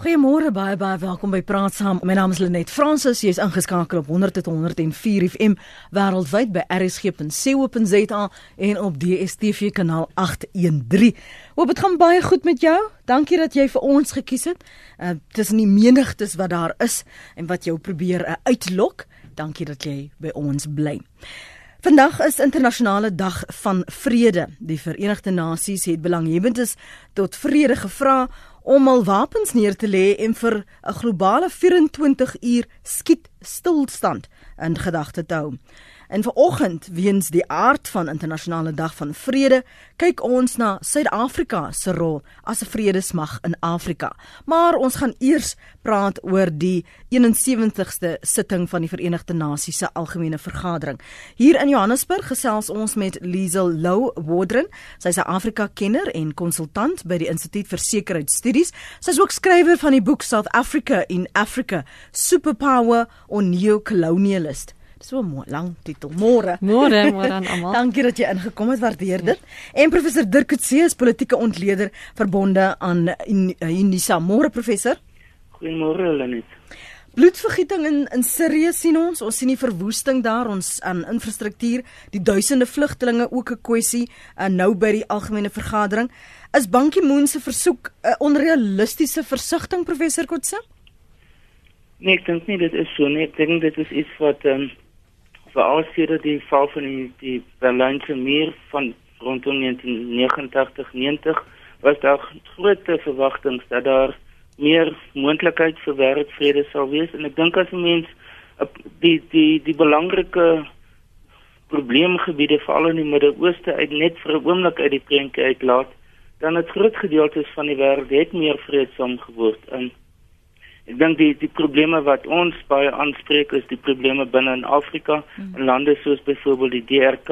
Goeiemôre baie baie welkom by Praat Saam. My naam is Lenet Fransis. Jy is ingeskakel op 100.104 FM wêreldwyd by rsg.co.za en op DStv kanaal 813. Hoop dit gaan baie goed met jou. Dankie dat jy vir ons gekies het. Uh tussen die menigtes wat daar is en wat jou probeer uh, uitlok. Dankie dat jy by ons bly. Vandag is internasionale dag van vrede. Die Verenigde Nasies het belanghebbendes tot vrede gevra om al wapens neer te lê en vir 'n globale 24 uur skiet stilstand in gedagte te hou. En vanoggend, weens die aard van internasionale dag van vrede, kyk ons na Suid-Afrika se rol as 'n vredesmag in Afrika. Maar ons gaan eers praat oor die 71ste sitting van die Verenigde Nasies se algemene vergadering. Hier in Johannesburg gesels ons met Liesel Lou Wardren. Sy's 'n Afrika-kenner en konsultant by die Instituut vir Sekuriteitsstudies. Sy's ook skrywer van die boek South Africa in Africa: Superpower or Neo-Colonialist. So 'n lang titel. Môre. Môre, môre aan almal. Dankie dat jy ingekom het, waardeer dit. En professor Dirk Coetzee is politieke ontleder verbonde aan Unisa. Môre professor. Goeiemôre Lenet. Bloedvergieting in in Sirië sien ons, ons sien die verwoesting daar, ons aan infrastruktuur, die duisende vlugtelinge ook 'n kwessie uh, nou by die algemene vergadering. Is Ban Ki-moon se versoek 'n uh, onrealistiese versigtiging professor Coetzee? Nee, ek dink nie dit is so nie. Ek dink dit is iets wat um, veral sedert die val van die die Berlynse muur van rondom 1989 90 was daar groot verwagtinge dat daar meer moontlikheid vir wêreldvrede sal wees. En ek dink as 'n mens die die die belangrike probleemgebiede veral in die Midde-Ooste uit net vir 'n oomblik uit die prentjie uitlaat dan het groot gedeeltes van die wêreld het meer vreedsaam geword en Ek dink die die probleme wat ons baie aanspreek is die probleme binne in Afrika, mm. in lande soos byvoorbeeld die DRK,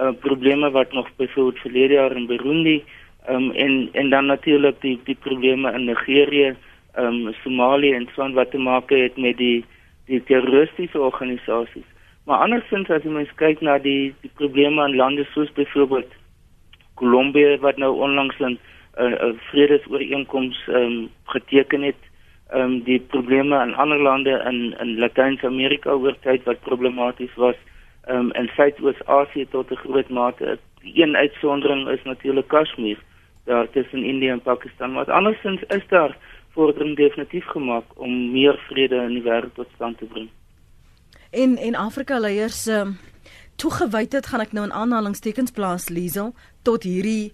uh probleme wat nog byvoorbeeld verlede jaar in Burundi, um en en dan natuurlik die die probleme in Nigerië, um Somalië en so wat te maak het met die die terroristiese organisasies. Maar andersins as jy mens kyk na die die probleme in lande soos byvoorbeeld Kolumbie wat nou onlangs 'n 'n vredesooreenkoms um geteken het ehm um, die probleme in ander lande in in Latyn-Amerika oor tyd wat problematies was ehm um, in Suidoos-Asië tot 'n groot mate. Een uitsondering is natuurlik Kashmir daar tussen Indië en Pakistan, maar andersins is daar vordering definitief gemaak om meer vrede in die wêreld tot stand te bring. En en Afrika leiers ehm um, toegewyd het gaan ek nou in aanhalingstekens plaas Liesel tot hierdie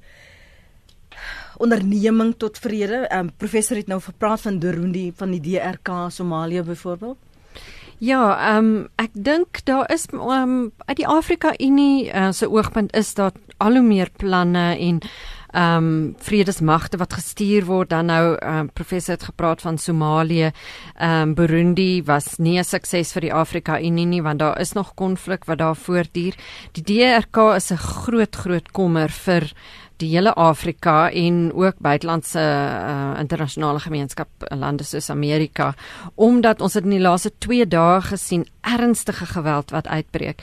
onderneming tot vrede. Ehm um, professor het nou gepraat van Burundi, van die DRK, Somalië byvoorbeeld. Ja, ehm um, ek dink daar is um, uit die Afrika Unie uh, se oogpunt is daar al hoe meer planne en ehm um, vredesmagte wat gestuur word dan nou ehm um, professor het gepraat van Somalië ehm um, Burundi was nie 'n sukses vir die Afrika Unie nie want daar is nog konflik wat daar voortduur die DRK is 'n groot groot kommer vir die hele Afrika en ook buitelandse uh, internasionale gemeenskap lande soos Amerika omdat ons het in die laaste 2 dae gesien ernstige geweld wat uitbreek.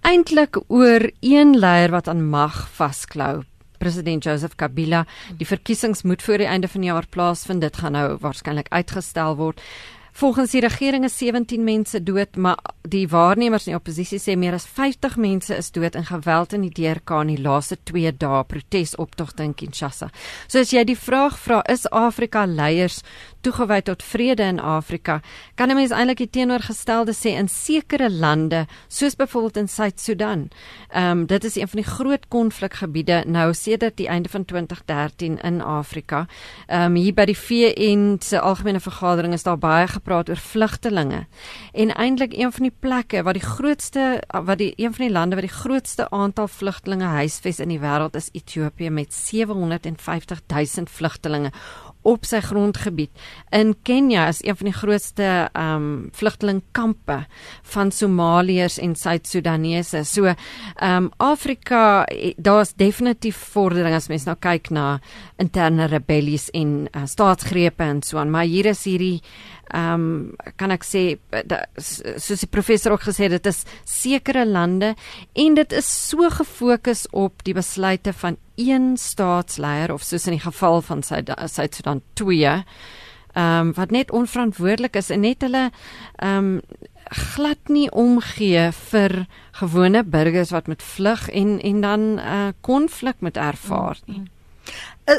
Eintlik oor een leier wat aan mag vasklou president Joseph Kabila. Die verkiesings moet voor die einde van die jaar plaasvind. Dit gaan nou waarskynlik uitgestel word Volgens die regering is 17 mense dood, maar die waarnemers in die oppositie sê meer as 50 mense is dood in geweld in die DRK in die laaste 2 dae protesoptogte in Kinshasa. So as jy die vraag vra, is Afrika leiers toegewy tot vrede in Afrika, kan 'n mens eintlik die teenoorgestelde sê in sekere lande, soos byvoorbeeld in Suid-Sudan. Ehm um, dit is een van die groot konflikgebiede nou sedert die einde van 2013 in Afrika. Ehm um, hier by die VN se algemene vergadering is daar baie gepraat oor vlugtelinge. En eintlik een van die plekke wat die grootste wat die een van die lande wat die grootste aantal vlugtelinge huisves in die wêreld is Ethiopië met 750 000 vlugtelinge op sy grondgebied. In Kenja is een van die grootste ehm um, vlugtelingkampe van Somaliërs en Suid-Sudanese. So ehm um, Afrika eh, daar's definitief vordering as mens nou kyk na interne rebellies en uh, staatsgrepe en so aan, maar hier is hierdie ehm um, kan ek sê soos die professor ook gesê dit is sekere lande en dit is so gefokus op die besluite van een staatsleier of soos in die geval van Suid-Sudan 2 ehm um, wat net onverantwoordelik is en net hulle ehm um, glad nie omgee vir gewone burgers wat met vlug en en dan 'n uh, konflik met ervaar nie.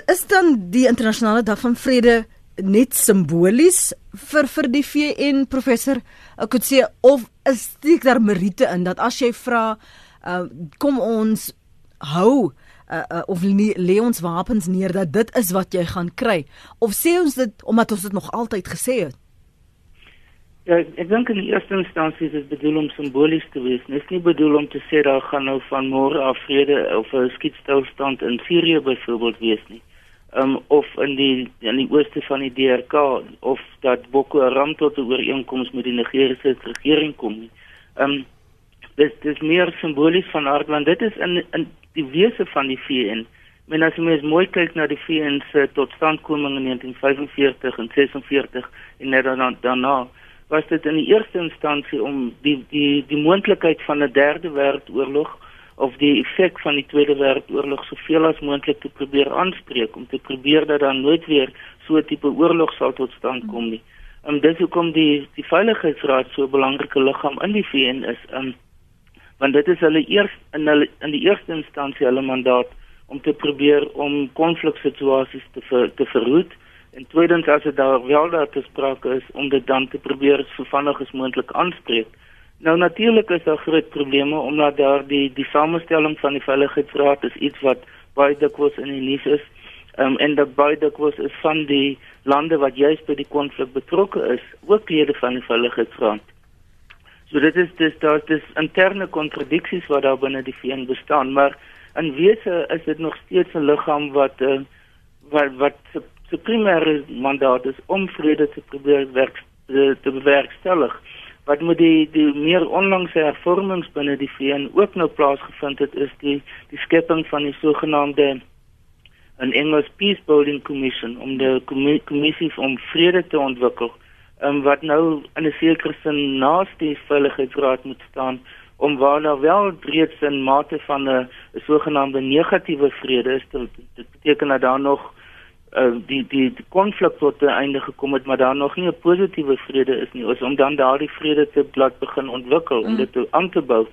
Is dan die internasionale dag van vrede net simbolies vir vir die VN professor ek kon sê of is dit daar meriete in dat as jy vra uh, kom ons hou uh, uh, of lê ons wapens neer dat dit is wat jy gaan kry of sê ons dit omdat ons dit nog altyd gesê het Ja, ek dink in die eerste instansie is dit bedoel om simbolies te wees. Dit is nie bedoel om te sê daar gaan nou van môre af vrede of 'n skietstilstand in Sirië byvoorbeeld wees nie. Um of in die in die ooste van die DRK of dat Boko Haram tot 'n ooreenkoms met die Nigeriese regering kom nie. Um dis dis meer simbolies van aard want dit is in in die wese van die VN. Men as jy mens mooi kyk na die VN se totstandkoming in 1945 en 46 en net dan daarna was dit in die eerste instansie om die die die moontlikheid van 'n derde wêreldoorlog of die effek van die tweede wêreldoorlog soveel as moontlik te probeer aanspreek om te probeer dat daar nooit weer so 'n tipe oorlog sal tot stand kom nie. En dis hoekom die die veiligheidsraad so 'n belangrike liggaam in die VN is. Um, want dit is hulle eers in hulle in die eerste instansie hulle mandaat om te probeer om konfliksituasies te ver, te verhoed En tweedens as dit daar wel daar te sprake is om dit dan te probeer so vinnig as moontlik aanspreek. Nou natuurlik is daar groot probleme omdat daar die die samestelling van die veiligheidsraad is iets wat baie dikwels in die nuus is. Um, en dat baie dikwels is van die lande wat juist by die konflik betrokke is, ook lede van die veiligheidsraad. So dit is dis daar dis interne kontradiksies wat daar binne die VN bestaan, maar in wese is dit nog steeds 'n liggaam wat uh, wat wat se primêre mandaat is om vrede te probeer werk te, te bewerkstellig. Wat met die die meer onlangse hervormings binne die VN ook nou plaasgevind het is die die skepping van die sogenaamde 'n Engels Peace Building Commission om die kommissie om vrede te ontwikkel. Um, wat nou in 'n sekere sin naast die veiligheidsraad moet staan om waar daar wel breeds in mate van 'n sogenaamde negatiewe vrede is, dit beteken dat daar nog uh, die die konflik tot 'n einde gekom het maar daar nog nie 'n positiewe vrede is nie. Is om dan daardie vrede te plat begin ontwikkel mm. om dit aan te bou.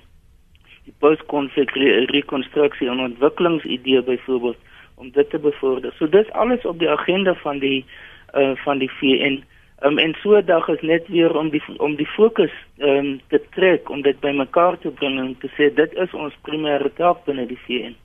Die postkonflik re rekonstruksie en ontwikkelingsidee byvoorbeeld om dit te bevorder. So dis alles op die agenda van die uh, van die VN um, en so 'n dag is net weer om die om die fokus um, te trek om dit bymekaar te bring en te sê dit is ons primêre taak binne die VN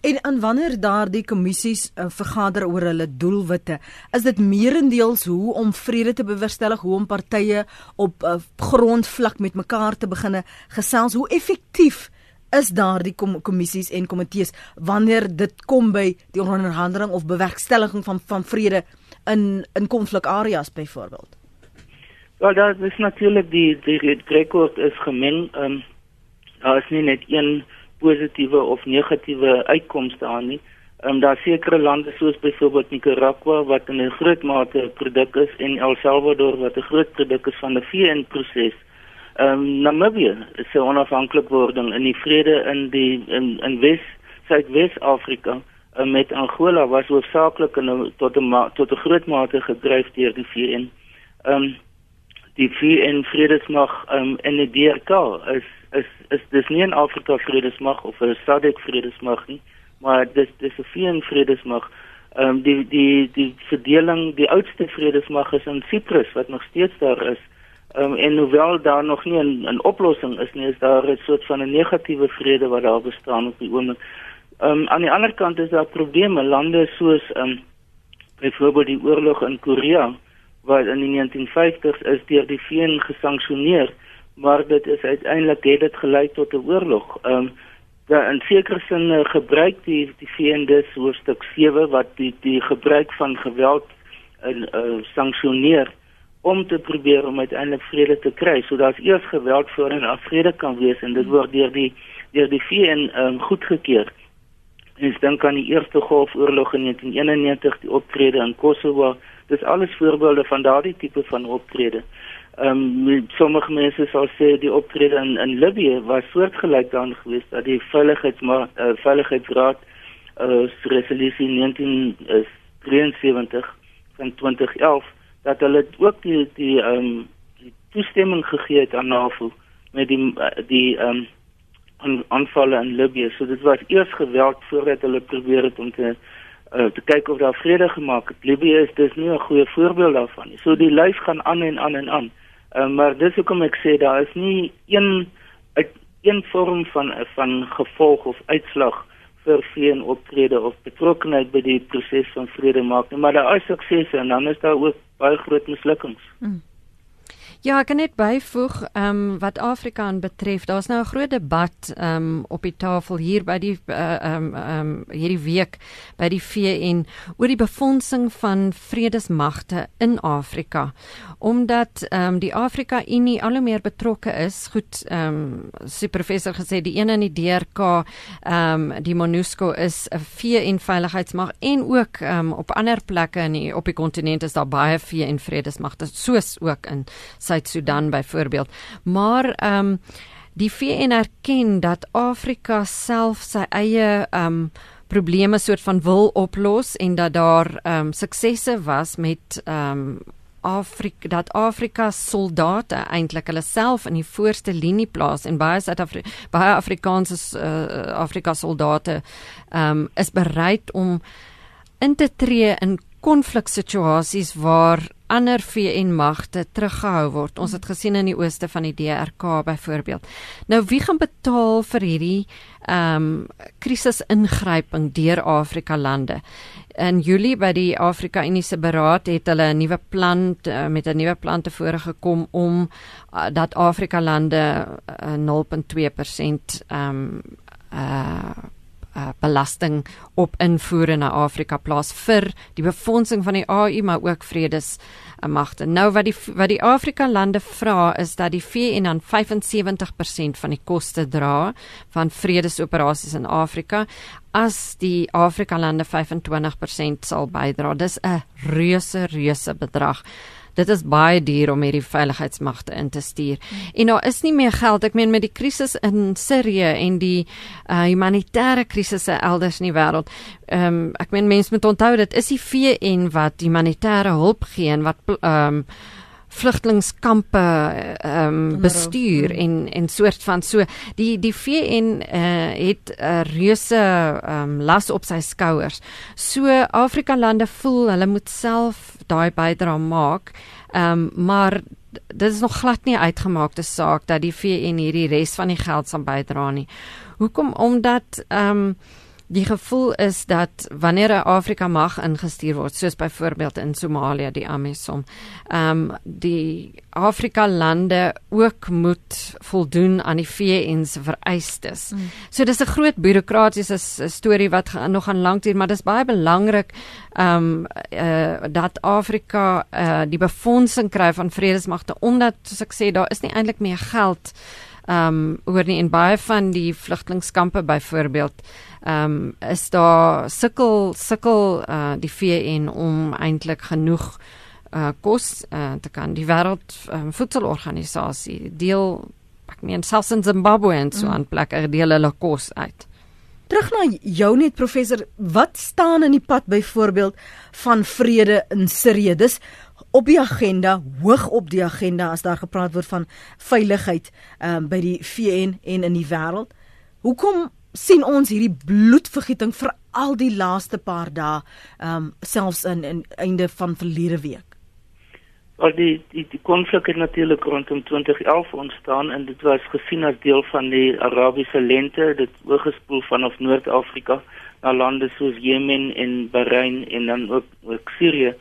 En aan wanneer daardie kommissies uh, vergader oor hulle doelwitte, is dit meerendeels hoe om vrede te bewerkstellig, hoe om partye op uh, grondvlak met mekaar te beginne gesels, hoe effektief is daardie kom kommissies en komitees wanneer dit kom by die onderhandeling of bewerkstelliging van van vrede in in konflikareas byvoorbeeld. Ja, daar is natuurlik die die rekord is gemeng. Um, daar is nie net een positiewe of negatiewe uitkomste aan nie. Ehm um, daar sekere lande soos byvoorbeeld Nicaragua wat in 'n groot mate 'n produk is en El Salvador wat 'n groot produk is van die VN proses. Ehm um, Namibië is se onafhanklikwording in die vrede in die in in Wes Suidwes-Afrika met Angola was hoofsaaklik tot 'n tot 'n groot mate gedryf deur die VN. Ehm um, die VN Vredesmag um, in die DRK is is is dis nie 'n Afrika Vredesmag of 'n SADC Vredesmag nie, maar dis dis 'n VN Vredesmag. Ehm um, die die die verdeling, die oudste Vredesmag is in Cyprus wat nog steeds daar is. Ehm um, en hoewel daar nog nie 'n 'n oplossing is nie, is daar 'n soort van 'n negatiewe vrede wat daar bestaan op die oomblik. Ehm um, aan die ander kant is daar probleme lande soos ehm um, byvoorbeeld die oorlog in Korea wat in die 1950s is deur die VN gesanksioneer maar dit is uiteindelik het dit gelei tot 'n oorlog. Ehm um, daar in sekere sin uh, gebruik die die VN dus hoofstuk 7 wat die die gebruik van geweld en uh, sanksioneer om te probeer om uiteindelik vrede te kry. So daar's eers geweld voor en af vrede kan wees en dit word deur die deur die VN um, goedgekeur. Ek dink aan die eerste Golfoorlog in 1991, die optrede in Kosovo. Dis alles voorbeelde van daardie tipe van optrede. Ehm um, sommige mense sal sê die optrede in in Libië was soortgelyk daaraan geweest dat die veiligheidsma uh, veiligheidsraad uh, resolusie 1973 van 2011 dat hulle ook die die ehm um, toestemming gegee het aan NAVO met die die ehm um, aanvalle in Libië. So dit was eers geweld voordat hulle probeer het om te uh, te kyk of daar vrede gemaak het. Libië is dis nie 'n goeie voorbeeld daarvan nie. So die lys gaan aan en aan en aan. Uh, maar dis hoekom ek sê daar is nie een uit een vorm van van gevolg of uitslag vir VN optrede of betrokkenheid by die proses van vrede maak nie, maar daar is suksese en dan is daar ook baie groot mislukkings. Hmm. Ja, ek kan net byvoeg, ehm um, wat Afrika aan betref, daar's nou 'n groot debat ehm um, op die tafel hier by die eh, ehm uh, ehm um, hierdie week by die VN oor die befondsing van vredesmagte in Afrika. Omdat ehm um, die Afrika Unie al hoe meer betrokke is, goed ehm um, sy professor gesê die een in die DRK ehm um, die MONUSCO is 'n VN veiligheidsmag en ook ehm um, op ander plekke in die, op die kontinent is daar baie VN vredesmagte soos ook in Suid-Sudan byvoorbeeld. Maar ehm um, die VN erken dat Afrika self sy eie ehm um, probleme soort van wil oplos en dat daar ehm um, suksesse was met ehm um, Afrika dat Afrika soldate eintlik hulle self in die voorste linie plaas en baie Suid-Afrika baie Afrikaanse uh, Afrika soldate ehm um, is bereid om in te tree in konfliksituasies waar ander VN magte teruggehou word. Ons het gesien in die ooste van die DRK byvoorbeeld. Nou wie gaan betaal vir hierdie ehm um, krisisingryping deur Afrika lande? In Julie by die Afrika Uniese Beraad het hulle 'n nuwe plan uh, met 'n nuwe plan tevore gekom om uh, dat Afrika lande uh, 0.2% ehm um, uh uh, belasting op invoere na Afrika plaas vir die befondsing van die AU maar ook vredes uh, magte. Nou wat die wat die Afrika lande vra is dat die VN aan 75% van die koste dra van vredesoperasies in Afrika as die Afrika lande 25% sal bydra. Dis 'n reuse reuse bedrag dit is baie duur om hierdie veiligheidsmagte in te stuur. En daar is nie meer geld. Ek meen met die krisis in Sirië en die uh, humanitêre krisisse elders in die wêreld. Ehm um, ek meen mense moet onthou dit is die VN wat humanitêre hulp gee en wat ehm um, vlugtelingkampe ehm um, bestuur mm. en en soort van so die die VN uh, eh, het 'n reuse ehm um, las op sy skouers. So Afrika lande voel hulle moet self daai bydrae maak. Ehm um, maar dit is nog glad nie uitgemaakte saak dat die VN hierdie res van die geld sal bydra nie. Hoekom omdat ehm um, Die gevoel is dat wanneer 'n Afrika mag ingestuur word, soos byvoorbeeld in Somalië die AMISOM, ehm um, die Afrika lande ook moet voldoen aan die VN se vereistes. Mm. So dis 'n groot bureaukratiese storie wat gaan, nog aan lank duur, maar dis baie belangrik ehm um, uh, dat Afrika uh, die befondsing kry van vredesmagte omdat soos ek sê daar is nie eintlik meer geld ehm um, oor nie in baie van die vlugtelingkampe byvoorbeeld ehm um, is daar sukkel sukkel uh, die VN om eintlik genoeg uh, kos uh, te kan die wêreld um, voedselorganisasie deel ek meen selfs in Zimbabwe en so mm. aan plekke deel hulle kos uit. Terug na jou net professor. Wat staan in die pad byvoorbeeld van vrede in Sirië? Dis op die agenda hoog op die agenda as daar gepraat word van veiligheid um, by die VN en in die wêreld. Hoekom sien ons hierdie bloedvergieting vir al die laaste paar dae ehm um, selfs in in einde van verlede week. Al die die die konflik het natuurlik rondom 2011 ontstaan en dit was gesien as deel van die Arabiese lente, dit oorgespoel vanaf Noord-Afrika na lande soos Jemen en Bahrein en dan ook ook Sirië.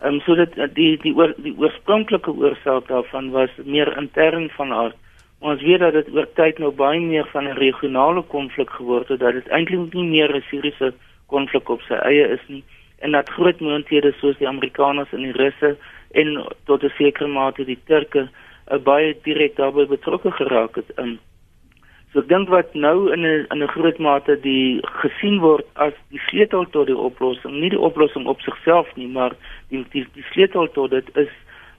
Ehm um, so dit die die oor, die oorspronklike oorsaak daarvan was meer intern van aard Ons weet dat dit oor tyd nou baie meer van 'n regionale konflik geword het dat dit eintlik nie meer 'n Syriese konflik op sy eie is nie en dat groot moondhede soos die Amerikaners en die Russe en tot 'n sekere mate die Turke uh, baie direk daarbey betrokke geraak het. Um, so ek dink wat nou in 'n in 'n groot mate die gesien word as die sleutel tot die oplossing, nie die oplossing op sigself nie, maar die die, die sleutel tot dit is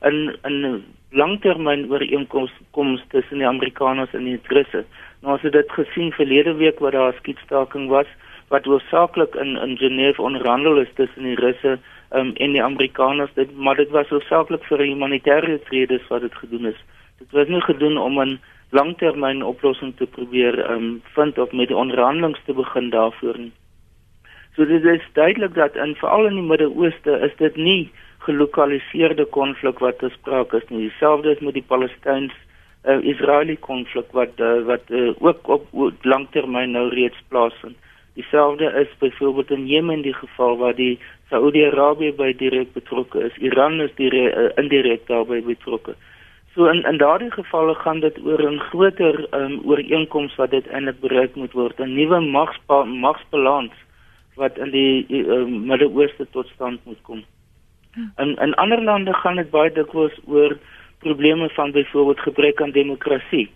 in in langtermyn ooreenkomste tussen die Amerikaners en die Russe. Nou as jy dit gesien verlede week wat daar 'n skietstaking was wat hoofsaaklik in in Genève onderhandel is tussen die Russe um, en die Amerikaners dit maar dit was hoofsaaklik vir humanitêre redes wat dit gedoen is. Dit was nie gedoen om 'n langtermyn oplossing te probeer um, vind of met die onderhandelinge te begin daarvoor nie. So dit is duidelik dat in veral in die Midde-Ooste is dit nie gelokaliseerde konflik wat te sprake is nie. Dieselfde is met die Palestyns uh, Israeli konflik wat uh, wat uh, ook op, op langtermyn nou reeds plaasvind. Dieselfde is byvoorbeeld in Jemen die geval waar die Saudi-Arabië by direk betrokke is. Iran is direk uh, indirek daarbey betrokke. So in in daardie gevalle gaan dit oor 'n groter um, ooreenkoms wat dit eintlik bereik moet word, 'n nuwe magspa magsbalans wat in die uh, Midde-Ooste tot stand moet kom. In in ander lande gaan dit baie dikwels oor probleme van byvoorbeeld gebrek aan demokrasie.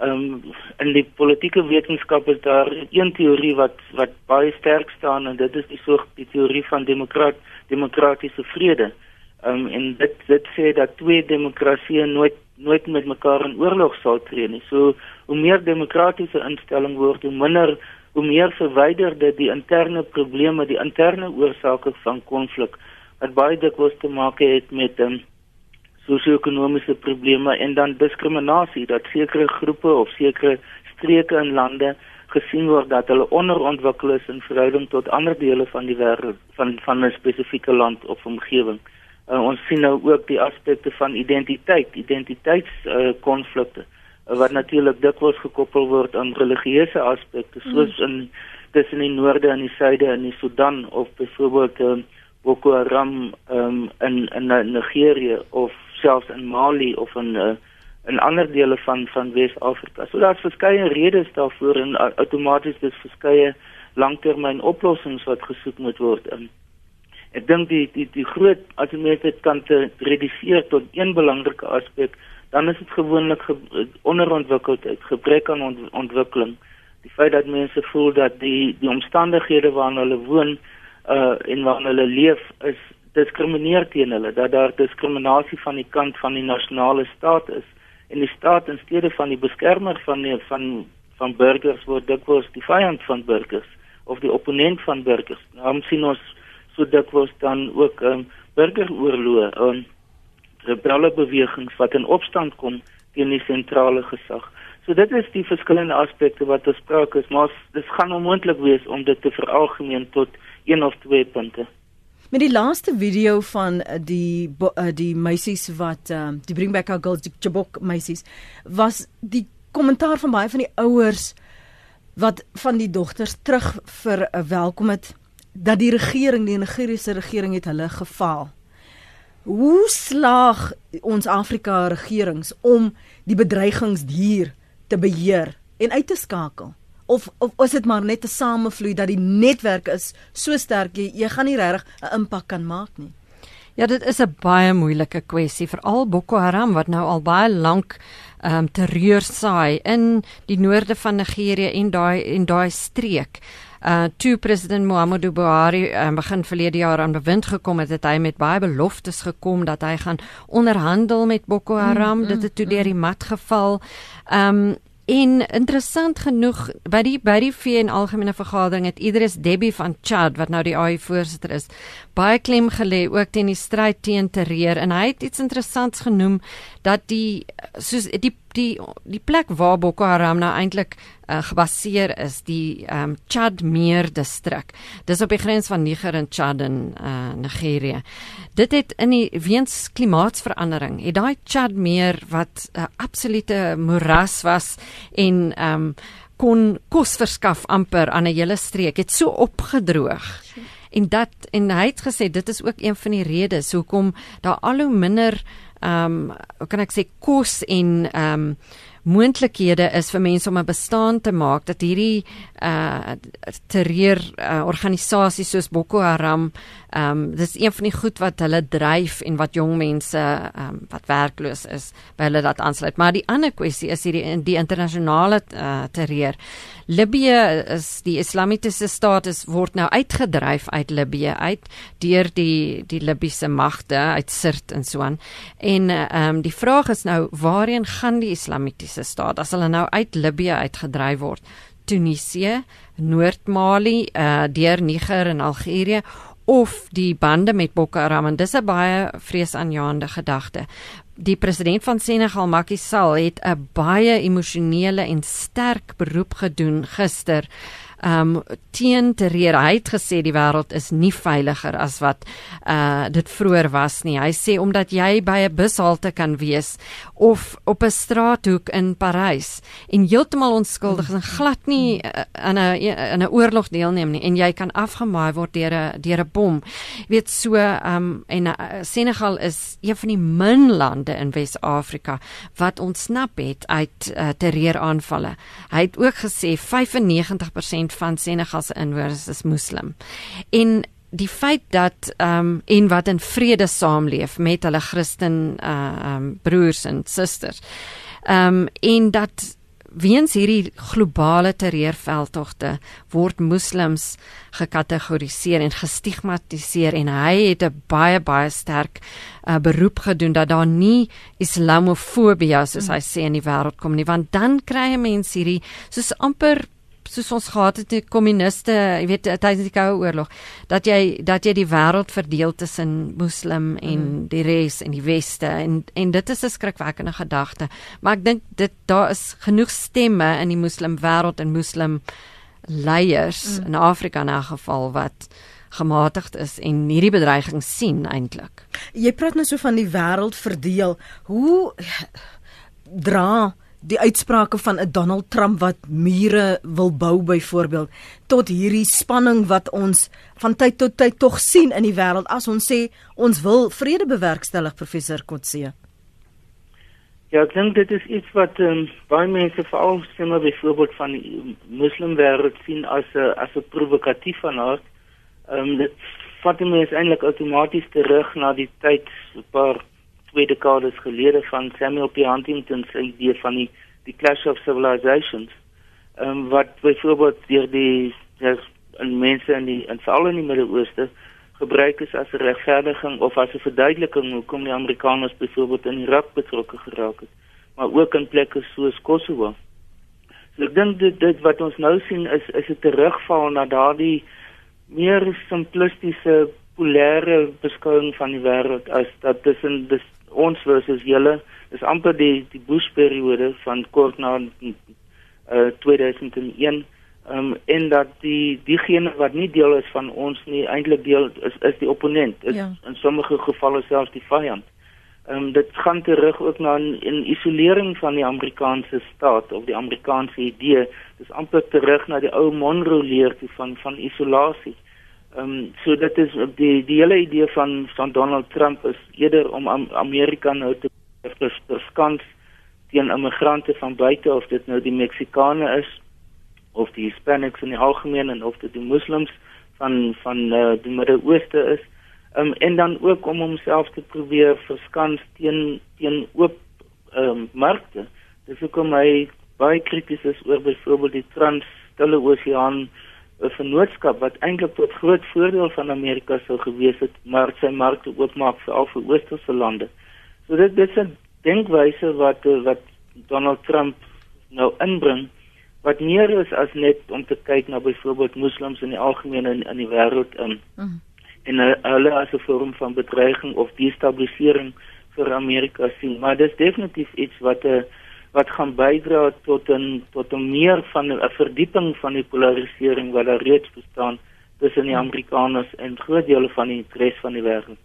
Ehm um, in die politieke wetenskap is daar een teorie wat wat baie sterk staan en dit is die so die teorie van demokraat demokratiese vrede. Ehm um, en dit dit sê dat twee demokratieë nooit nooit met mekaar in oorlog sal tree nie. So hoe meer demokratiese instelling word, hoe minder hoe meer verwyder dit die interne probleme, die interne oorsake van konflik wat baie dikwels te maak het met ehm um, sosio-ekonomiese probleme en dan diskriminasie dat sekere groepe of sekere streke in lande gesien word dat hulle onderontwikkel is in verhouding tot ander dele van die wêreld van van 'n spesifieke land of omgewing. Uh, ons sien nou ook die aspekte van identiteit, identiteitskonflikte uh, uh, wat natuurlik dikwels gekoppel word aan religieuse aspekte soos mm. in tussen die noorde en die suide in die Sudan of byvoorbeeld uh, Boko Haram um, in in Nigerië of selfs in Mali of in uh, in ander dele van van Wes-Afrika. So daar's verskeie redes daarvoor en uh, outomaties dis verskeie langtermyn oplossings wat gesoek moet word. Um, ek dink die die die groot as jy net dit kan te reduseer tot een belangrike aspek, dan is dit gewoonlik ge, onderontwikkeldheid, gebrek aan ont, ontwikkeling. Die feit dat mense voel dat die die omstandighede waarin hulle woon uh en waarin hulle leef is diskrimineer teen hulle dat daar diskriminasie van die kant van die nasionale staat is en die staat in steede van die beskermer van die, van van burgers word dikwels die vyand van burgers of die opponent van burgers. Nou sien ons so dikwels dan ook um, burgeroorloë en rebelle bewegings wat in opstand kom teen die sentrale gesag. So dit is die verskillende aspekte wat ons praat is, maar dit gaan onmoontlik wees om dit te veralgemeen tot een of twee punte. Met die laaste video van eh, die eh, die meisies wat uh, die Bring Back Our Girls die Chibok meisies was die kommentaar van baie van die ouers wat van die dogters terug vir 'n welkom het dat die regering die Nigeriese regering het hulle gefaal. Hoe slaag ons Afrika regerings om die bedreigings hier te beheer en uit te skakel? Of of is dit maar net 'n samevloei dat die netwerk is so sterk jy, jy gaan nie regtig 'n impak kan maak nie. Ja, dit is 'n baie moeilike kwessie veral Boko Haram wat nou al baie lank ehm um, terreur saai in die noorde van Nigerië en daai en daai streek. Uh toe president Muhammadu Buhari um, begin verlede jaar aan bewind gekom het, het hy met baie beloftes gekom dat hy gaan onderhandel met Boko Haram. Mm, mm, dit het toe deur mm. die mat geval. Ehm um, En interessant genoeg by die by die VN algemene vergadering het Idris Deby van Chad wat nou die AU voorsitter is, baie klem gelê ook teen die stryd teen terreur en hy het iets interessants genoem dat die soos die die die plek waar Boko Haram nou eintlik uh, gebaseer is, die um, Chad Meer distrik. Dis op die grens van Niger en Chad in uh, Nigerië. Dit het in die weens klimaatsverandering, het daai Chad Meer wat 'n uh, absolute moeras was en um, kon kos verskaf amper aan 'n hele streek, het so opgedroog. En dat en hy het gesê dit is ook een van die redes hoekom daar al hoe minder ehm um, kan ek sê kos en ehm um, moontlikhede is vir mense om 'n bestaan te maak dat hierdie uh terreur uh, organisasies soos Boko Haram ehm um, dis een van die goed wat hulle dryf en wat jong mense ehm um, wat werkloos is by hulle dat aansluit maar die ander kwessie is hierdie die internasionale uh, terreur Libië is die islamitiese staat is word nou uitgedryf uit Libië uit deur die die Libiese magte uit Sirt en so aan. En ehm um, die vraag is nou waarheen gaan die islamitiese staat as hulle nou uit Libië uitgedryf word? Tunesië, Noord-Mali, uh deur Niger en Algerië of die bande met Boko Haram en dis 'n baie vreesaanjaende gedagte. Die president van Senegal, Macky Sall, het 'n baie emosionele en sterk beroep gedoen gister um teen te reer. Hy het gesê die wêreld is nie veiliger as wat uh dit vroeër was nie. Hy sê omdat jy by 'n bushalte kan wees of op 'n straathoek in Parys en heeltemal onskuldig en glad nie uh, aan 'n in 'n oorlog deelneem nie en jy kan afgemaai word deur 'n deur 'n bom. Jy weet so um en uh, Senegal is een van die min lande in Wes-Afrika wat ontsnap het uit uh, terreuraanvalle. Hy het ook gesê 95% van Senegal se inwoners is moslim. En die feit dat ehm um, en wat in vrede saamleef met hulle Christen uh ehm um, broers en susters. Ehm um, en dat weens hierdie globale terreurveldtogte word moslems gekategoriseer en gestigmatiseer en hy het 'n baie baie sterk uh, beroep gedoen dat daar nie islamofobie soos hy sê in die wêreld kom nie want dan kry mense hierdie soos amper soos ons gehad het die kommuniste, jy weet tydens die Koue Oorlog, dat jy dat jy die wêreld verdeel tussen moslim en mm. die res en die weste en en dit is 'n skrikwekkende gedagte. Maar ek dink dit daar is genoeg stemme in die moslim wêreld en moslim leiers mm. in Afrika in 'n geval wat gematigd is en hierdie bedreiging sien eintlik. Jy praat nou so van die wêreld verdeel. Hoe dra die uitsprake van 'n Donald Trump wat mure wil bou byvoorbeeld tot hierdie spanning wat ons van tyd tot tyd tog sien in die wêreld as ons sê ons wil vrede bewerkstellig professor Kotse. Ja, ek dink dit is iets wat um, baie mense veral stemmer byvoorbeeld van die moslimwêreld sien as 'n as 'n provokatief van aard. Ehm um, dit vat mense eintlik outomaties terug na die tyd 'n paar twee dekades gelede van Samuel P. Huntington se idee van die die clash of civilizations. Ehm um, wat byvoorbeeld deur die deur mense in die in veral in die Midde-Ooste gebruik is as 'n regverdiging of as 'n verduideliking hoekom die Amerikaners byvoorbeeld in Irak betrokke geraak het, maar ook in plekke soos Kosovo. So ek dink dit dit wat ons nou sien is is 'n terugval na daardie meer simplistiese polêre beskouing van die wêreld as dat tussen dis ons versus julle is amper die die Bush periode van kort na uh, 2001 um, en dat die diegene wat nie deel is van ons nie eintlik deel is is die opponent is ja. in sommige gevalle selfs die vyand. Ehm um, dit gaan terug ook na 'n isolering van die Amerikaanse staat of die Amerikaanse idee. Dis amper terug na die ou Monroe leertjie van van isolasie. Ehm um, so dit is die die hele idee van van Donald Trump is eerder om Amerika nou te verskans teen immigrante van buite of dit nou die Meksikane is of die Hispanics in die algemeen en of dit die moslems van van uh, die Midde-Ooste is. Ehm um, en dan ook om homself te probeer verskans teen teen oop ehm um, markte. Dis hoekom hy baie krities is oor byvoorbeeld die Trans-Stille Oseaan 'n vennootskap wat eintlik tot groot voordeel van Amerika sou gewees het, maar sy markte oopmaak vir al vir oosterse lande. So dit dit is 'n denkwyse wat wat Donald Trump nou inbring wat meer is as net om te kyk na byvoorbeeld moslems in die algemeen in in die wêreld in. Mm. En hulle as 'n vorm van bedreiging of destabilisering vir Amerika sien, maar dis definitief iets wat 'n uh, wat gaan bydra tot 'n tot 'n meer van 'n verdieping van die polarisering wat daar reeds bestaan tussen die Amerikaners en groot dele van die res van die wêreld.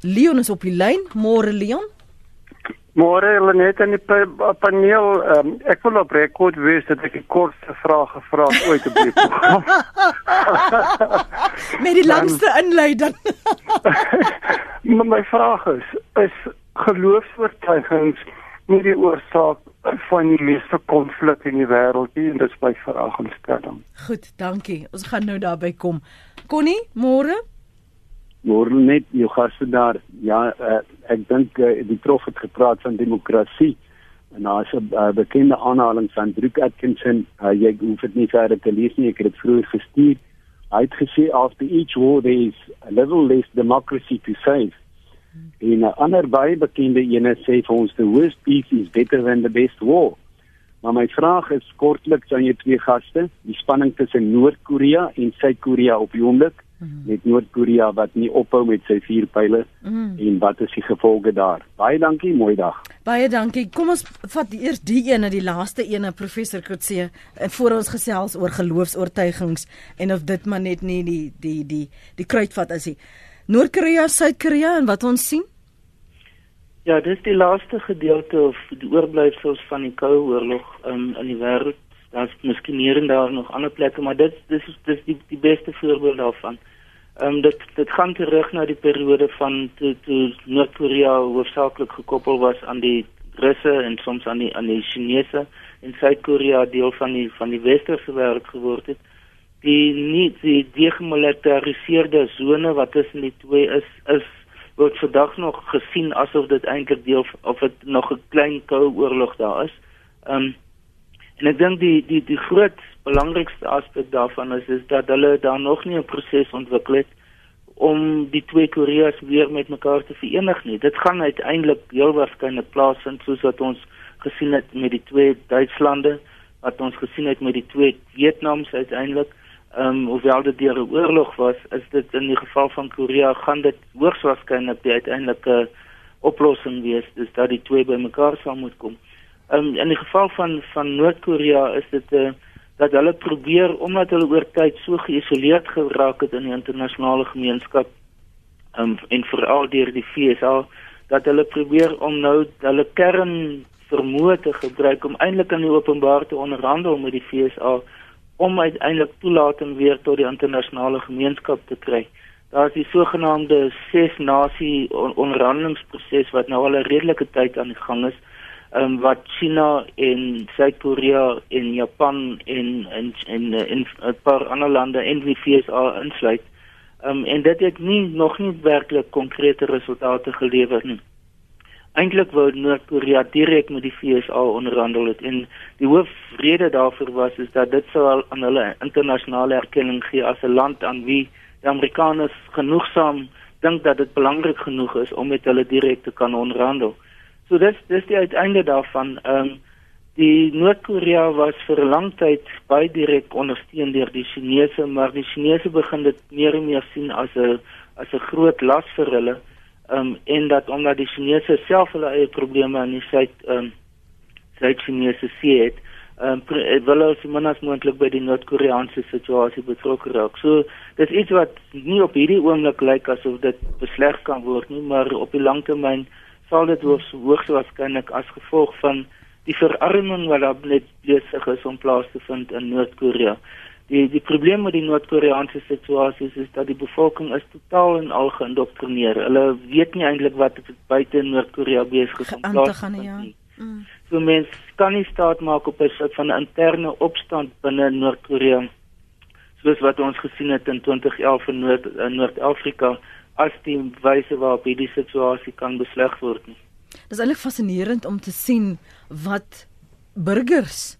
Leon is op die lyn, môre Leon. Môre hulle net in die paneel, um, ek wil op rekord wees dat ek 'n kortste vraag gevra het ooit op die program. Met die langste inleiding. my vraag is, is geloofsvertuigings nie die oorsaak van die meeste konflik in die wêreld nie en dit is by veragtingstelling. Goed, dankie. Ons gaan nou daarby kom. Connie, môre? Môre net jou gaste daar. Ja, uh, ek dink uh, die prof het gepraat van demokrasie en daar's 'n uh, bekende aanhaling van Druk Atkinson. Uh, jy hoef dit nie verder te lees nie, ek het dit vroeër gestuur. Hy het gesê after each war there is a level less democracy to save. En 'n ander baie bekende ene sê vir ons the worst peace is better than the best war. Maar my vraag is kortliks aan jou twee gaste, die spanning tussen Noord-Korea en Suid-Korea op die oomblik mm. met Noord-Korea wat nie ophou met sy vuurpyle mm. en wat is die gevolge daar? Baie dankie, mooi dag. Baie dankie. Kom ons vat eers die ene, die laaste ene, professor Kotse, voor ons gesels oor geloofs-oortuigings en of dit maar net nie die die die die kruitvat is nie. Noord-Korea, Suid-Korea en wat ons sien? Ja, dis die laaste gedeelte of die oorblyfsels van die Koue Oorlog um, in die wêreld daar's miskien hier en daar nog ander plekke, maar dit dis dis die die beste voorbeeld daarvan. Ehm um, dit dit gaan terug na die periode van toe toe Noord-Korea hoofsaaklik gekoppel was aan die Russe en soms aan die aan die Chinese en Suid-Korea deel van die van die westerse wêreld geword het. Die nie die demilitariseerde sone wat tussen die twee is is word vandag nog gesien asof dit eintlik deel of dit nog 'n klein koue oorlog daar is. Ehm um, En ek dink die die die groot belangrikste aspek daarvan is is dat hulle daar nog nie 'n proses ontwikkel het om die twee Koreas weer met mekaar te verenig nie. Dit gaan uiteindelik heel waarskynlik plaasvind soos wat ons gesien het met die twee Duitslande, wat ons gesien het met die twee Vietnams uiteindelik. Ehm um, hoewel dit deur 'n oorlog was, is dit in die geval van Korea gaan dit hoogs waarskynlik die uiteindelike oplossing wees, dis dat die twee bymekaar sal moet kom. Um, in die geval van van Noord-Korea is dit uh, dat hulle probeer omdat hulle oor tyd so geïsoleerd geraak het in die internasionale gemeenskap um, en veral deur die FSA dat hulle probeer om nou hulle kern vermoë te gebruik om eintlik in die openbaar te onderhandel met die FSA om uiteindelik toelating weer tot die internasionale gemeenskap te kry. Daar is die sogenaamde ses nasie onderhandelingsproses wat nou al 'n redelike tyd aan die gang is um, wat China en Suid-Korea en Japan en en en in 'n paar ander lande en die VSA insluit. Um, en dit het nie nog nie werklik konkrete resultate gelewer nie. Eintlik wou Noord-Korea direk met die VSA onderhandel het en die hoofrede daarvoor was is dat dit sou aan hulle internasionale erkenning gee as 'n land aan wie die Amerikaners genoegsaam dink dat dit belangrik genoeg is om met hulle direk te kan onderhandel. So dis dis die uiteinde daarvan. Ehm um, die Noord-Korea was vir 'n lang tyd baie direk ondersteun deur die Chinese, maar die Chinese begin dit meer en meer sien as 'n as 'n groot las vir hulle. Um, en dat omdat die Chinese self hulle eie probleme in die suid um, Suid-Chinese see het, um, wil hulle se minas moontlik by die Noord-Koreaanse situasie betrokke raak. So dis iets wat nie op hierdie oomblik lyk asof dit besleg kan word nie, maar op die lang termyn sal dit hoogs waarskynlik as gevolg van die verarming wat daar net besig is om plaas te vind in Noord-Korea. Die die probleem met die Noord-Koreaanse situasie is, is dat die bevolking is totaal en al geïndoktrineer. Hulle weet nie eintlik wat buite Noord-Korea besig is om plaas te vind ja. nie. Mm. So mense kan nie staat maak op 'n soort van 'n interne opstand binne Noord-Korea soos wat ons gesien het in 2011 in Noord-Afrika. Noord as die wyse waarop hierdie situasie kan besleg word nie. Dis eintlik fascinerend om te sien wat burgers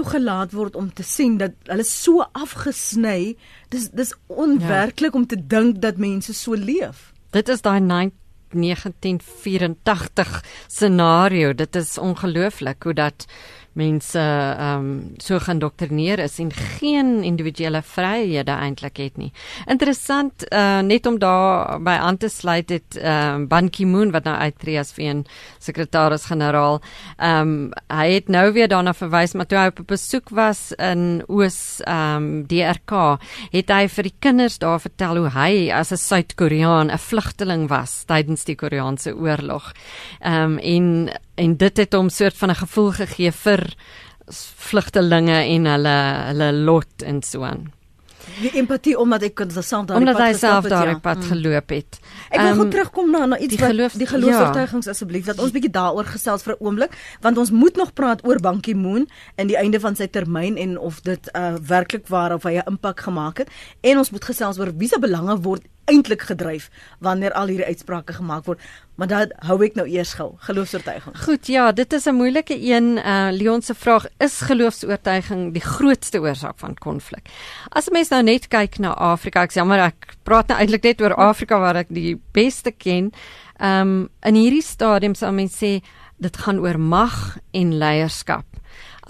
toegelaat word om te sien dat hulle so afgesny. Dis dis onwerklik ja. om te dink dat mense so leef. Dit is daai 1984 scenario. Dit is ongelooflik hoe dat mense ehm um, so geïndoktrineer is en geen individuele vryhede eintlik het nie. Interessant uh, net om daar by aan te sluit het ehm um, Ban Ki-moon wat nou uittreë as VN sekretaris-generaal. Ehm um, hy het nou weer daarna verwys maar toe hy op besoek was in Oos ehm um, DRK, het hy vir die kinders daar vertel hoe hy as 'n Suid-Koreaan 'n vlugteling was tydens die Koreaanse oorlog. Ehm um, en en dit het hom soort van 'n gevoel gegee vir vlugtelinge en hulle hulle lot en so aan. Die empatie omdat ek kon saam daar omdat hy self daar op pad ja. Mm. geloop het. Ek wil um, gou terugkom na na iets die geloof, wat die geloofsvertuigings ja. asseblief dat ons bietjie daaroor gesels vir 'n oomblik want ons moet nog praat oor Bankie Moon en die einde van sy termyn en of dit uh, werklik waar of hy 'n impak gemaak het en ons moet gesels oor wie se belange word eintlik gedryf wanneer al hierdie uitsprake gemaak word. Maar dan hou ek nou eers gou geloofsoortuiging. Goed, ja, dit is 'n moeilike een. Uh Leon se vraag is geloofsoortuiging die grootste oorsaak van konflik. As 'n mens nou net kyk na Afrika, ek maar ek praat nou eintlik net oor Afrika waar ek die beste ken. Um in hierdie stadium sal mens sê dit gaan oor mag en leierskap.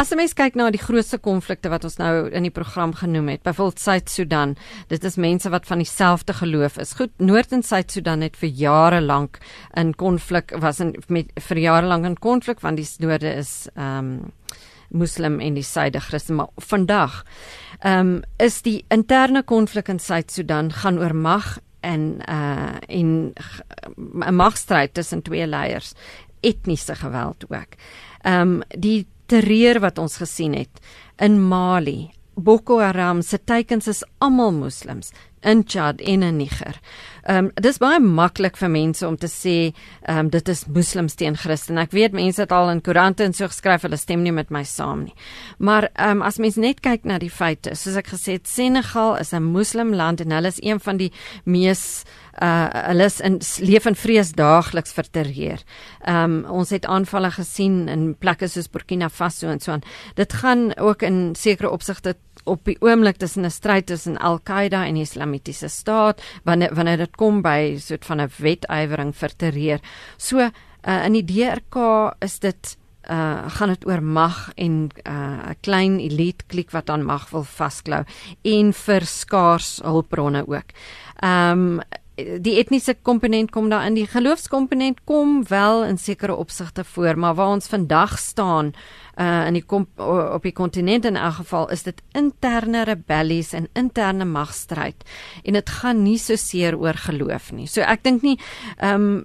As 'n mens kyk na die grootste konflikte wat ons nou in die program genoem het, byvoorbeeld Suid-Sudan, dit is mense wat van dieselfde geloof is. Goed, Noord- en Suid-Sudan het vir jare lank in konflik was in met vir jare lank in konflik want die noorde is ehm um, Muslim en die suide Christen, maar vandag ehm um, is die interne konflik in Suid-Sudan gaan oor mag en uh in 'n magstryd tussen twee leiers, etniese geweld ook. Ehm um, die terreur wat ons gesien het in Mali. Boko Haram se teikens is almal moslems in Chad en in Niger. Ehm um, dis baie maklik vir mense om te sê ehm um, dit is moslems teen Christen. Ek weet mense het al in koerante en so geskryf hulle stem nie met my saam nie. Maar ehm um, as mens net kyk na die feite, soos ek gesê het, Senegal is 'n moslimland en hulle is een van die mees uh hulle is in leef in vrees daagliks vir terreur. Ehm um, ons het aanvalle gesien in plekke soos Burkina Faso en so aan. Dit gaan ook in sekere opsigte op die oomblik tussen 'n stryd tussen Al-Qaeda en die Islamitiese staat wanneer wanneer dit kom by soort van 'n wetywering vir terreur. So uh, in die DRK is dit uh gaan dit oor mag en 'n uh, klein elite klik wat aan mag wil vasklou en vir skaars hulpbronne ook. Um, die etniese komponent kom daar in die geloofskomponent kom wel in sekere opsigte voor maar waar ons vandag staan uh in die op die kontinent in elk geval is dit interne rebellies en interne magstryd en dit gaan nie so seer oor geloof nie. So ek dink nie ehm um,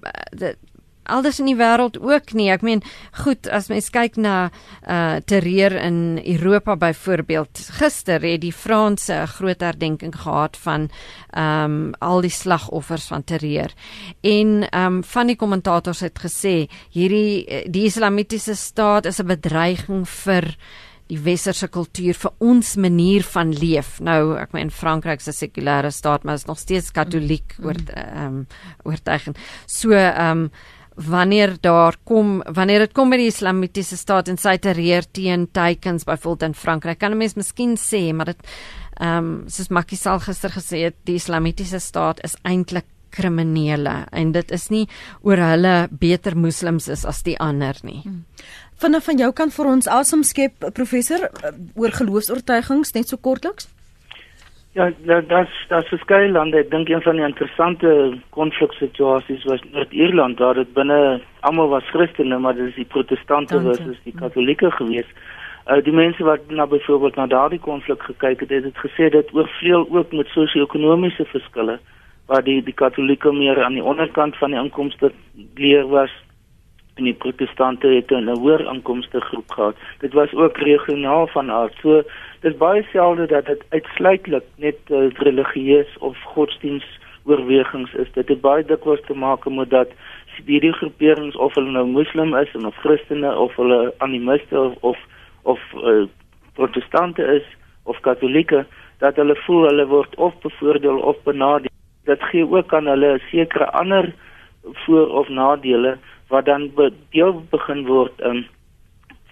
alders in die wêreld ook nie. Ek meen, goed, as mens kyk na uh terreur in Europa byvoorbeeld. Gister het die Franse 'n groot herdenking gehad van ehm um, al die slagoffers van terreur. En ehm um, van die kommentators het gesê hierdie die islamitiese staat is 'n bedreiging vir die westerse kultuur vir ons manier van leef. Nou, ek meen Frankryk se sekulêre staat, maar is nog steeds katoliek mm. oor ehm um, oortuiging. So ehm um, wanneer daar kom wanneer dit kom by die islamitiese staat en sy terreur teen teikens byvoorbeeld in Frankryk kan 'n mens miskien sê maar dit ehm um, soos Makkie sal gister gesê het die islamitiese staat is eintlik kriminele en dit is nie oor hulle beter moslems is as die ander nie. Hmm. Vanaf van jou kant vir ons asem skep professor oor geloofs-oortuigings net so kortliks. Ja, dat dat verskeie lande, ek dink een van die interessante konfliksituasies was Noord-Ierland waar dit binne almal was Christene, maar dit is die protestante versus die katolieke gewees. Uh die mense wat na byvoorbeeld na daardie konflik gekyk het, het dit gesê dit oorvleuel ook met sosio-ekonomiese verskille waar die die katolieke meer aan die onderkant van die inkomste leer was en die protestante het 'n hoër inkomste groep gehad. Dit was ook regionaal van aard. So dis baie selde dat dit uitsluitlik net uh, religieus of godsdiens oorwegings is. Dit het baie dikwels te maak met dat hierdie groeperings of hulle nou moslim is of christene of hulle animiste of of, of uh, protestante is of katolieke dat hulle voel hulle word of bevoordeel of benadeel. Dit gee ook aan hulle sekere ander voor of nadele wat dan deel begin word um,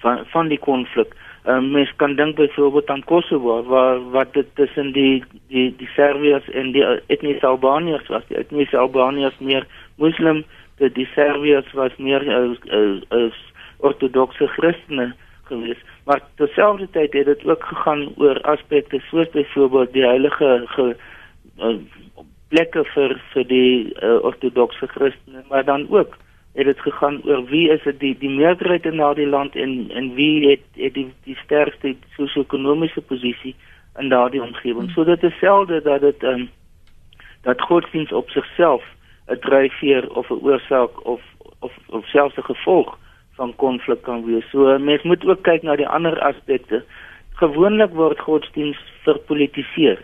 van van die konflik. Um, mens kan dink byvoorbeeld aan Kosovo waar wat dit tussen die die die Serviërs en die etniese Albaniërs was. Die etniese Albaniërs meer moslim, die, die Serviërs was meer as as ortodokse Christene gewees. Maar terselfdertyd het dit ook gegaan oor aspekte soos byvoorbeeld die heilige ge, uh, plekke vir vir die uh, ortodokse Christene, maar dan ook het dit gegaan oor wie is dit die die meerderheid in daardie land en en wie het het die die sterkste sosio-ekonomiese posisie in daardie omgewing. So dit is selde dat dit ehm um, dat godsdiens op sigself 'n dryfveer of 'n oorsaak of of of selfs 'n gevolg van konflik kan wees. So mens moet ook kyk na die ander aspekte. Gewoonlik word godsdiens verpolitiseer.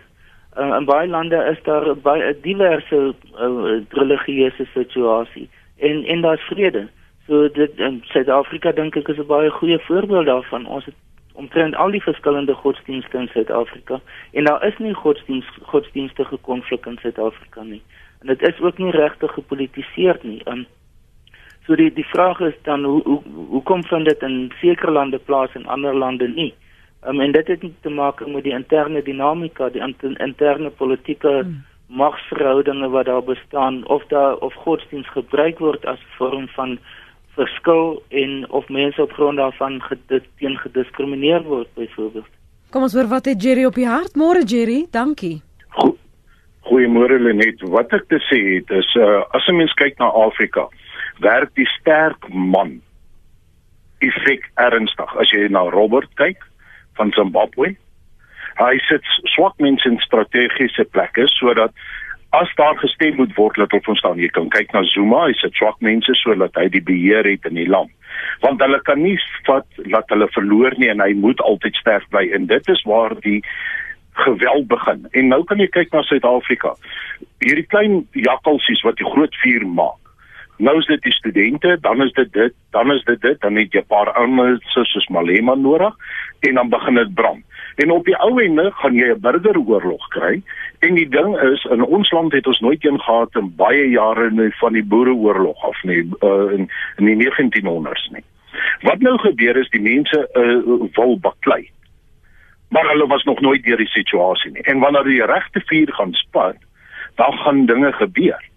Uh, in baie lande is daar baie diverse uh, religieuse situasies en en daar's vrede. So dit in Suid-Afrika dink ek is 'n baie goeie voorbeeld daarvan. Ons het omtrent al die verskillende godsdienste in Suid-Afrika en daar is nie godsdiens godsdienstige konflik in Suid-Afrika nie. En dit is ook nie regtig gepolitiseer nie. Um, so die die vraag is dan hoe hoe hoe kom van dit in sekere lande plaas en ander lande nie? Um, en dit het te maak met die interne dinamika, die interne politieke hmm magsverhoudinge wat daar bestaan of daar of godsdiens gebruik word as vorm van verskil en of mense op grond daarvan teen gediskrimineer word byvoorbeeld. Kom ons hoor wat het Jerry op die hart. Môre Jerry, dankie. Goeiemôre Lenet. Wat ek te sê het is uh, as 'n mens kyk na Afrika, werk die sterk man effek ernstig. As jy na Robert kyk van Zimbabwe, hy sit swak mense in strategiese plekke sodat as daar gestem moet word dat ons staan jy kan kyk na Zuma. Hy sit swak mense sodat hy die beheer het in die land. Want hulle kan nie vat dat hulle verloor nie en hy moet altyd sterk bly. En dit is waar die geweld begin. En nou kan jy kyk na Suid-Afrika. Hierdie klein jakkalsies wat die groot vuur maak. Nou is dit die studente dan is dit dit dan is dit dit dan het jy 'n paar ander soos Malema nodig en dan begin dit brand En op die ou ende gaan jy 'n burgeroorlog kry. En die ding is in ons land het ons nooit een gehad in baie jare nie van die boereoorlog af nie uh, in in die 1900s nie. Wat nou gebeur is die mense uh, wil baklei. Maar hulle was nog nooit deur die situasie nie. En wanneer die regte vuur gaan spat, dan gaan dinge gebeur.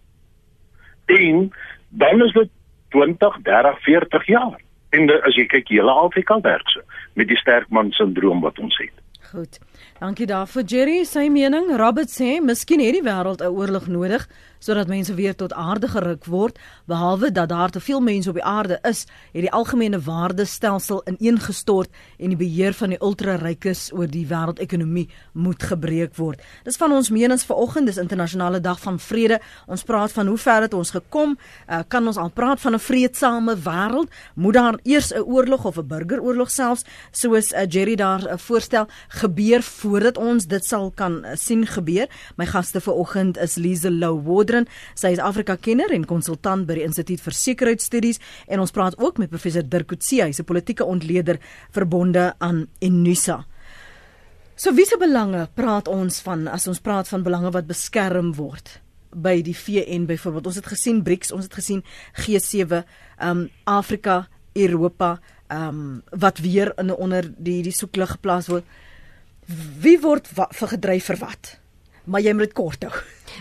En dan is dit 20, 30, 40 jaar. En de, as jy kyk hele Afrika werk so met die sterkman sindroom wat ons het. Goed. Dankie daarvoor Jerry. Sy mening, Robert sê, miskien het die wêreld 'n oorlog nodig sodat mense weer tot aarde geruk word, behalwe dat daar te veel mense op die aarde is, het die algemene waardestelsel ineengestort en die beheer van die ultra-rykes oor die wêreldekonomie moet gebreek word. Dis van ons menings vanoggend, dis internasionale dag van vrede. Ons praat van hoe ver het ons gekom? Uh, kan ons al praat van 'n vredesame wêreld? Moet daar eers 'n oorlog of 'n burgeroorlog selfs soos uh, Jerry daar uh, voorstel gebeur voordat ons dit sal kan uh, sien gebeur? My gaste vanoggend is Lize Lou Adrian. Sy is Afrika kenner en konsultant by die Instituut vir Sekuriteitsstudies en ons praat ook met professor Dirk Coetzee, hy's 'n politieke ontleder verbonde aan Unisa. So wiese belange praat ons van as ons praat van belange wat beskerm word by die VN byvoorbeeld. Ons het gesien BRICS, ons het gesien G7, ehm um, Afrika, Europa, ehm um, wat weer in onder die die soeklig geplaas word. Wie word vir gedryf vir wat? Maar jy moet dit kort hou.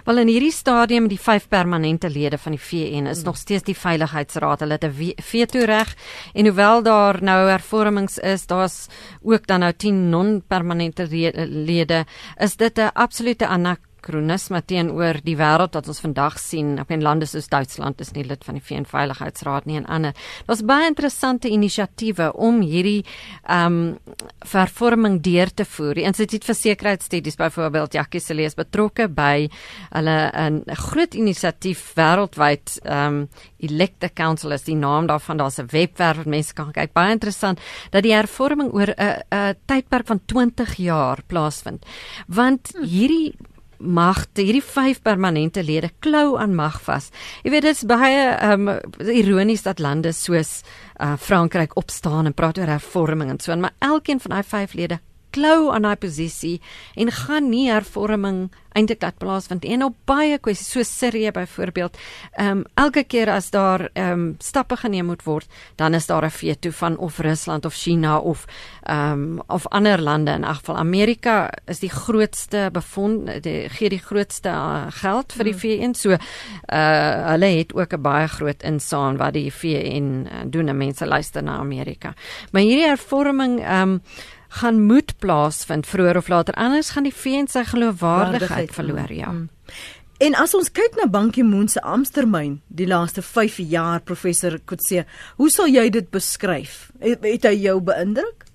Wel in hierdie stadium die vyf permanente lede van die VN is hmm. nog steeds die veiligheidsraad. Hulle het 'n veto reg en hoewel daar nou hervormings is, daar's ook dan nou 10 non-permanente lede, is dit 'n absolute anak anachronisme teenoor die wêreld wat ons vandag sien op in lande soos Duitsland is nie lid van die VN Veiligheidsraad nie en ander. Daar's baie interessante inisiatiewe om hierdie ehm um, vervorming deur te voer. Die Instituut vir Sekuriteitsstudies byvoorbeeld Jackie Celie is betrokke by hulle 'n groot inisiatief wêreldwyd ehm um, Electa Council is die naam daarvan. Daar's 'n webwerf wat mense kan kyk. Baie interessant dat die hervorming oor 'n 'n tydperk van 20 jaar plaasvind. Want hm. hierdie magte, hierdie vyf permanente lede klou aan mag vas. Jy weet dit is baie um ironies dat lande soos uh, Frankryk opstaan en praat oor hervorming en so en maar elkeen van daai vyf lede klou aan daai posisie en gaan nie hervorming eintlik laat plaasvind en op baie kwessies so Sirië byvoorbeeld ehm um, elke keer as daar ehm um, stappe geneem moet word dan is daar 'n veto van of Rusland of China of ehm um, of ander lande. In geval Amerika is die grootste bevond die gee die grootste uh, geld vir die hmm. VN so uh hulle het ook 'n baie groot insaan wat die VN uh, doen en mense luister na Amerika. Maar hierdie hervorming ehm um, gaan moet plaasvind vroeër of later anders gaan die VN sy geloofwaardigheid verloor ja. Mm. En as ons kyk na Bankie Moon se Amstermyn die laaste 5 jaar professor Kotse, hoe sal jy dit beskryf? Het, het hy jou beïndruk?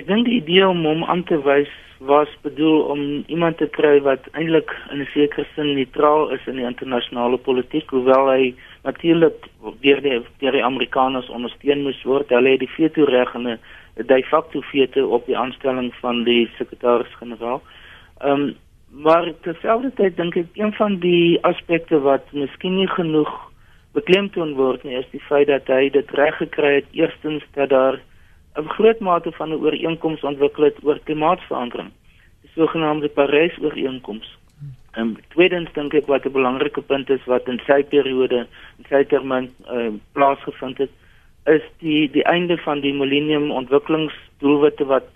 Ek dink die idee om hom aan te wys was bedoel om iemand te kry wat eintlik in 'n sekere sin neutraal is in die internasionale politiek, hoewel hy natuurlik deur die deur die Amerikaners ondersteun moes word. Hulle het die veto reg in 'n de facto veto op die aanstelling van die sekretaris-generaal. Ehm um, maar terselfdertyd dink ek een van die aspekte wat miskien nie genoeg beklemtoon word nie is die feit dat hy dit reg gekry het eerstens dat daar 'n groot mate van 'n ooreenkoms ontwikkel het oor klimaatsverandering, die sogenaamde Parys-ooreenkoms. En um, tweedens dink ek wat 'n belangrike punt is wat in sy periode, in sy termyn uh, plaasgevind het, is die die einde van die millennium ontwikkelingsdoelwitte wat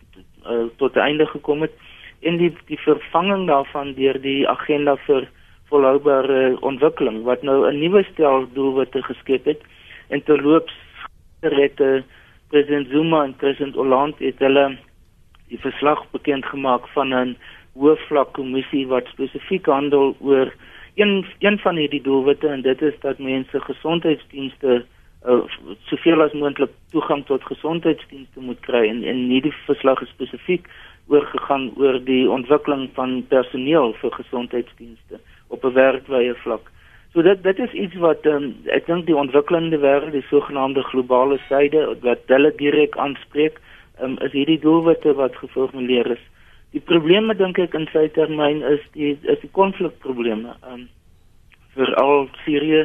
uh, tot 'n einde gekom het en die die vervanging daarvan deur die agenda vir volhoubare ontwikkeling wat nou 'n nuwe stel doelwitte geskep het en terloops rette president Zuma en president Hollande het hulle die verslag bekend gemaak van 'n hoofvlak kommissie wat spesifiek handel oor een een van hierdie doelwitte en dit is dat mense gesondheidsdienste uh, soveel as moontlik toegang tot gesondheidsdienste moet kry en en hierdie verslag is spesifiek oorgegaan oor die ontwikkeling van personeel vir gesondheidsdienste op 'n wêreldwye vlak. So dit dit is iets wat um, ek dink die ontwikkelende wêreld, die sogenaamde globale suide wat hulle direk aanspreek, um, is hierdie doelwitte wat geformuleer is. Die probleme dink ek in sy termyn is die is die konflikprobleme. Um veral Sirië,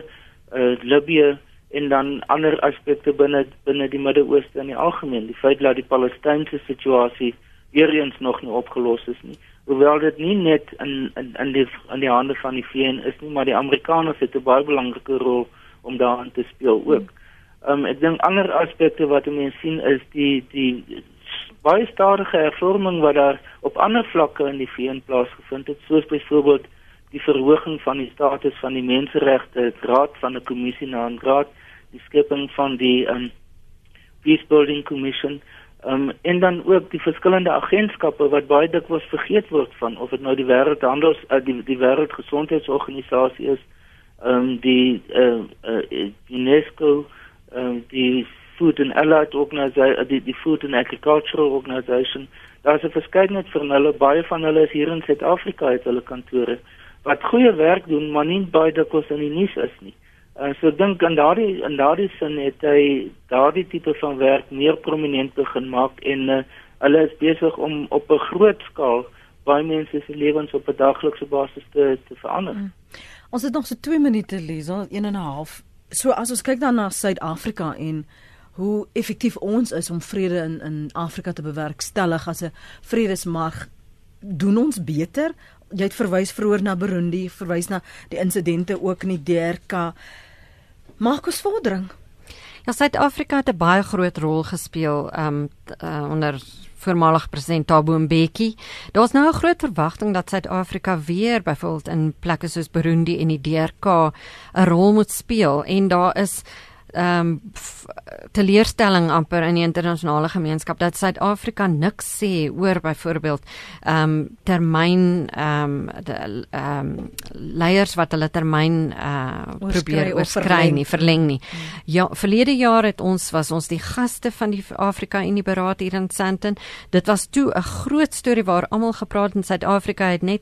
uh, Libië en dan ander aspekte binne binne die Midde-Ooste in die algemeen. Die feit dat die Palestynse situasie weer eens nog nie opgelos is nie. Hoewel dit nie net in in in die in die hande van die VN is nie, maar die Amerikaners het 'n baie belangrike rol om daarin te speel ook. Ehm um, ek dink ander aspekte wat mense sien is die die baie stadige hervorming wat daar op ander vlakke in die VN plaasgevind het, soos byvoorbeeld die verhoging van die status van die menseregte raad van 'n kommissie na 'n raad, die skepping van die um, Peace Building Commission Um, en dan ook die verskillende agentskappe wat baie dikwels vergeet word van of dit nou die wêreldhandels uh, die die wêreldgesondheidsorganisasie is, um, die uh, uh, UNESCO, um, die Food and Allied Organization, die die Food and Agricultural Organization. Daar's 'n verskeidenheid van hulle, baie van hulle is hier in Suid-Afrika het hulle kantore wat goeie werk doen, maar nie baie dikwels in die nuus is nie. Uh, so dink aan daardie in daardie sin het hy daardie tipe van werk meer prominent begin maak en uh, hulle is besig om op 'n groot skaal baie mense se lewens op 'n daglikse basis te te verander. Hmm. Ons het nog so 2 minute lees, 1 en 'n half. So as ons kyk dan na Suid-Afrika en hoe effektief ons is om vrede in in Afrika te bewerkstellig as 'n vredesmag, doen ons beter? Jy het verwys vroeër na Burundi, verwys na die insidente ook in die DRK. Maak ons vordering. Ja, Suid-Afrika het 'n baie groot rol gespeel um uh, onder voormalig president Thabo Mbeki. Daar's nou 'n groot verwagting dat Suid-Afrika weer byvoorbeeld in plekke soos Burundi en die DRK 'n rol moet speel en daar is ehm um, teleurstelling amper in die internasionale gemeenskap dat Suid-Afrika niks sê oor byvoorbeeld ehm um, termyn ehm um, ehm um, leiers wat hulle termyn uh probeer oorskry nie verleng nie. Hmm. Ja, verlede jaar het ons was ons die gaste van die Afrika Unie beraad hier in Sandton. Dit was toe 'n groot storie waar almal gepraat in Suid-Afrika het net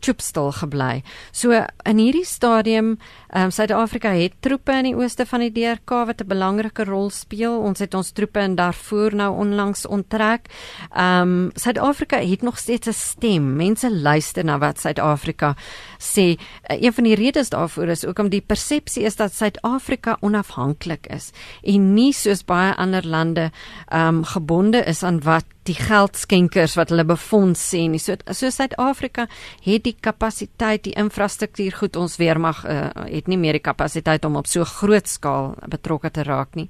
choopstil gebly. So in hierdie stadium, ehm um, Suid-Afrika het troepe in die ooste van die DRK wat 'n belangrike rol speel. Ons het ons troepe in Darfur nou onlangs onttrek. Ehm um, Suid-Afrika het nog steeds 'n stem. Mense luister na wat Suid-Afrika sê. Uh, een van die redes daarvoor is ook om die persepsie is dat Suid-Afrika onafhanklik is en nie soos baie ander lande ehm um, gebonde is aan wat die geldskenkers wat hulle befonds sê nie. So so Suid-Afrika het die kapasiteit, die infrastruktuur goed ons weermag uh, het nie meer die kapasiteit om op so groot skaal betrokke te raak nie.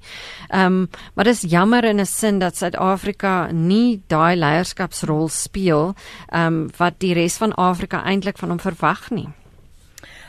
Ehm um, maar dis jammer in 'n sin dat Suid-Afrika nie daai leierskapsrol speel ehm um, wat die res van Afrika eintlik van hom verwag nie.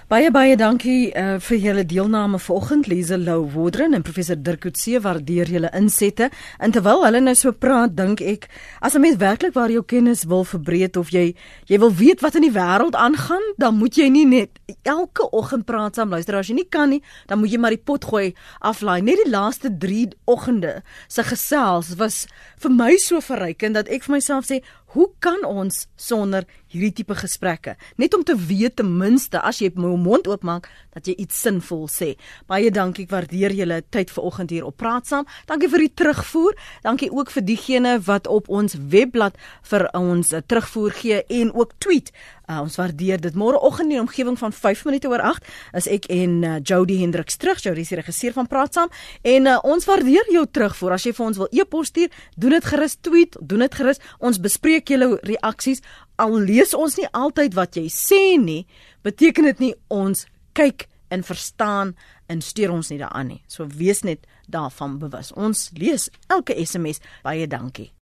Baie baie dankie uh, vir julle deelname vanoggend Lize Lou Wodren en professor Dirk Coetzee waardeer julle insette. En terwyl hulle nou so praat, dink ek as 'n mens werklik waar jou kennis wil verbreek of jy jy wil weet wat in die wêreld aangaan, dan moet jy nie net elke oggend praat saam luister as jy nie kan nie, dan moet jy maar die pot gooi aflaai. Net die laaste 3 oggende se gesels was vir my so verrykend dat ek vir myself sê, Hoe kan ons sonder hierdie tipe gesprekke net om te weet ten minste as jy jou mond oopmaak dat jy iets sinvol sê. Baie dankie, ek waardeer julle tyd vanoggend hier op Praat Saam. Dankie vir die terugvoer. Dankie ook vir diegene wat op ons webblad vir ons uh, terugvoer gee en ook tweet. Uh, ons waardeer dit. Môreoggend in die omgewing van 5 minute oor 8 is ek en uh, Jody Hendriks terug. Jody is die regisseur van Praat Saam en uh, ons waardeer jou terugvoer. As jy vir ons wil e-pos stuur, doen dit gerus tweet, doen dit gerus. Ons bespreek julle reaksies. Al lees ons nie altyd wat jy sê nie, beteken dit nie ons kyk en verstaan en stuur ons nie daaraan nie. So wees net daarvan bewus. Ons lees elke SMS. Baie dankie.